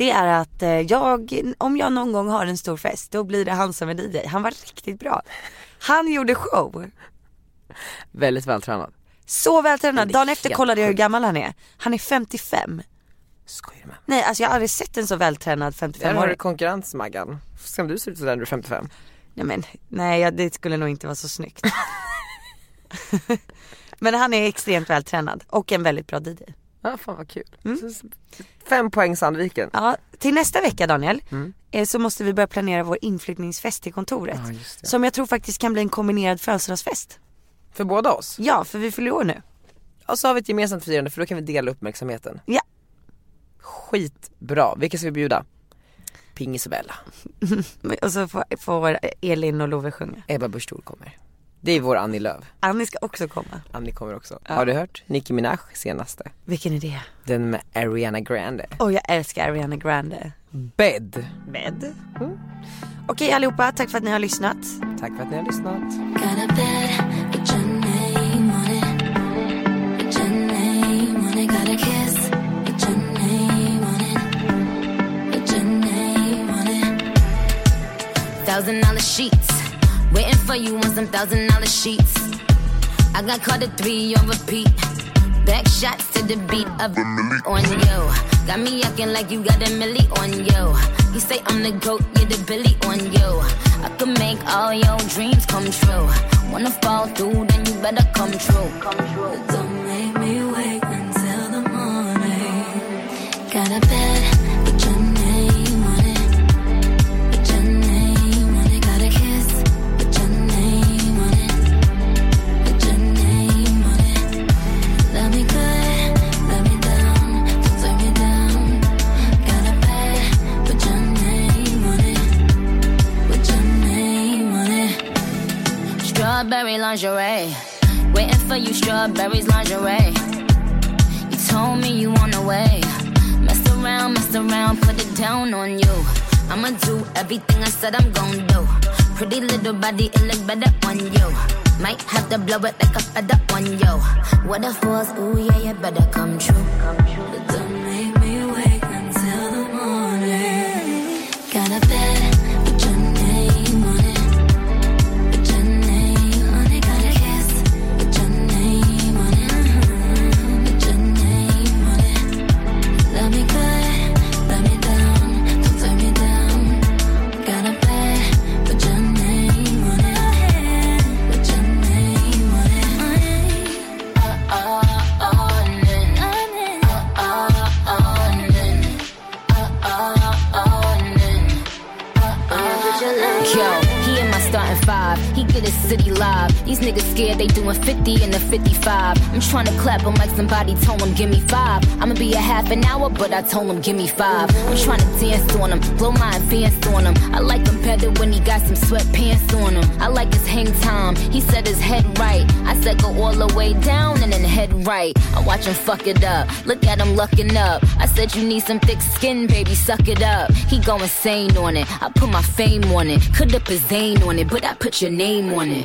Det är att eh, jag, om jag någon gång har en stor fest då blir det han som är DJ. Han var riktigt bra. Han gjorde show. Väldigt vältränad. Så vältränad. Dagen efter kollade jag hur gammal han är. Han är 55. Skojar med Nej alltså jag har aldrig sett en så vältränad Där har 55-åring. du konkurrens Maggan. Får se om du ser ut sådär när du är 55. Nej men nej det skulle nog inte vara så snyggt. men han är extremt vältränad och en väldigt bra DJ. Ja fan vad kul. Mm. Fem poäng Sandviken. Ja, till nästa vecka Daniel eh, så måste vi börja planera vår inflyttningsfest till kontoret. Mm. Ja. Som jag tror faktiskt kan bli en kombinerad födelsedagsfest. För båda oss. Ja, för vi fyller år nu. Och så har vi ett gemensamt firande för då kan vi dela uppmärksamheten. Ja. Skitbra. Vilka ska vi bjuda? Pingis och Bella. Och så får, får Elin och Love sjunga. Ebba Busch kommer. Det är vår Annie Lööf. Annie ska också komma. Annie kommer också. Har du hört? Nicki Minaj senaste. Vilken är det? Den med Ariana Grande. Åh jag älskar Ariana Grande. Bed. Med. Okej allihopa, tack för att ni har lyssnat. Tack för att ni har lyssnat. Bed. Thousand dollar sheets. Waiting for you on some thousand dollar sheets. I got caught at three on repeat. Back shots to the beat of on yo. Got me acting like you got a milli on yo. You say I'm the goat, you're the billy on yo. I could make all your dreams come true. Wanna fall through, then you better come true. Come true. Strawberry lingerie. Waiting for you, strawberries lingerie. You told me you on the way. Mess around, mess around, put it down on you. I'ma do everything I said I'm gon' do. Pretty little body, it look better on you. Might have to blow it like a feather on you. What if was, ooh yeah, you better come true. But don't five. He get his city live. These niggas scared they doing 50 in the 55. I'm trying to clap him like somebody told him, give me five. I'ma be a half an hour, but I told him, give me five. I'm trying to dance on him, blow my advance on him. I like him better when he got some sweatpants on him. I like his hang time. He said his head right. I said go all the way down and then head right. I watch him fuck it up. Look at him lucking up. I said you need some thick skin, baby, suck it up. He go insane on it. I put my fame on it. Could up his Zane on it, but I put your name morning.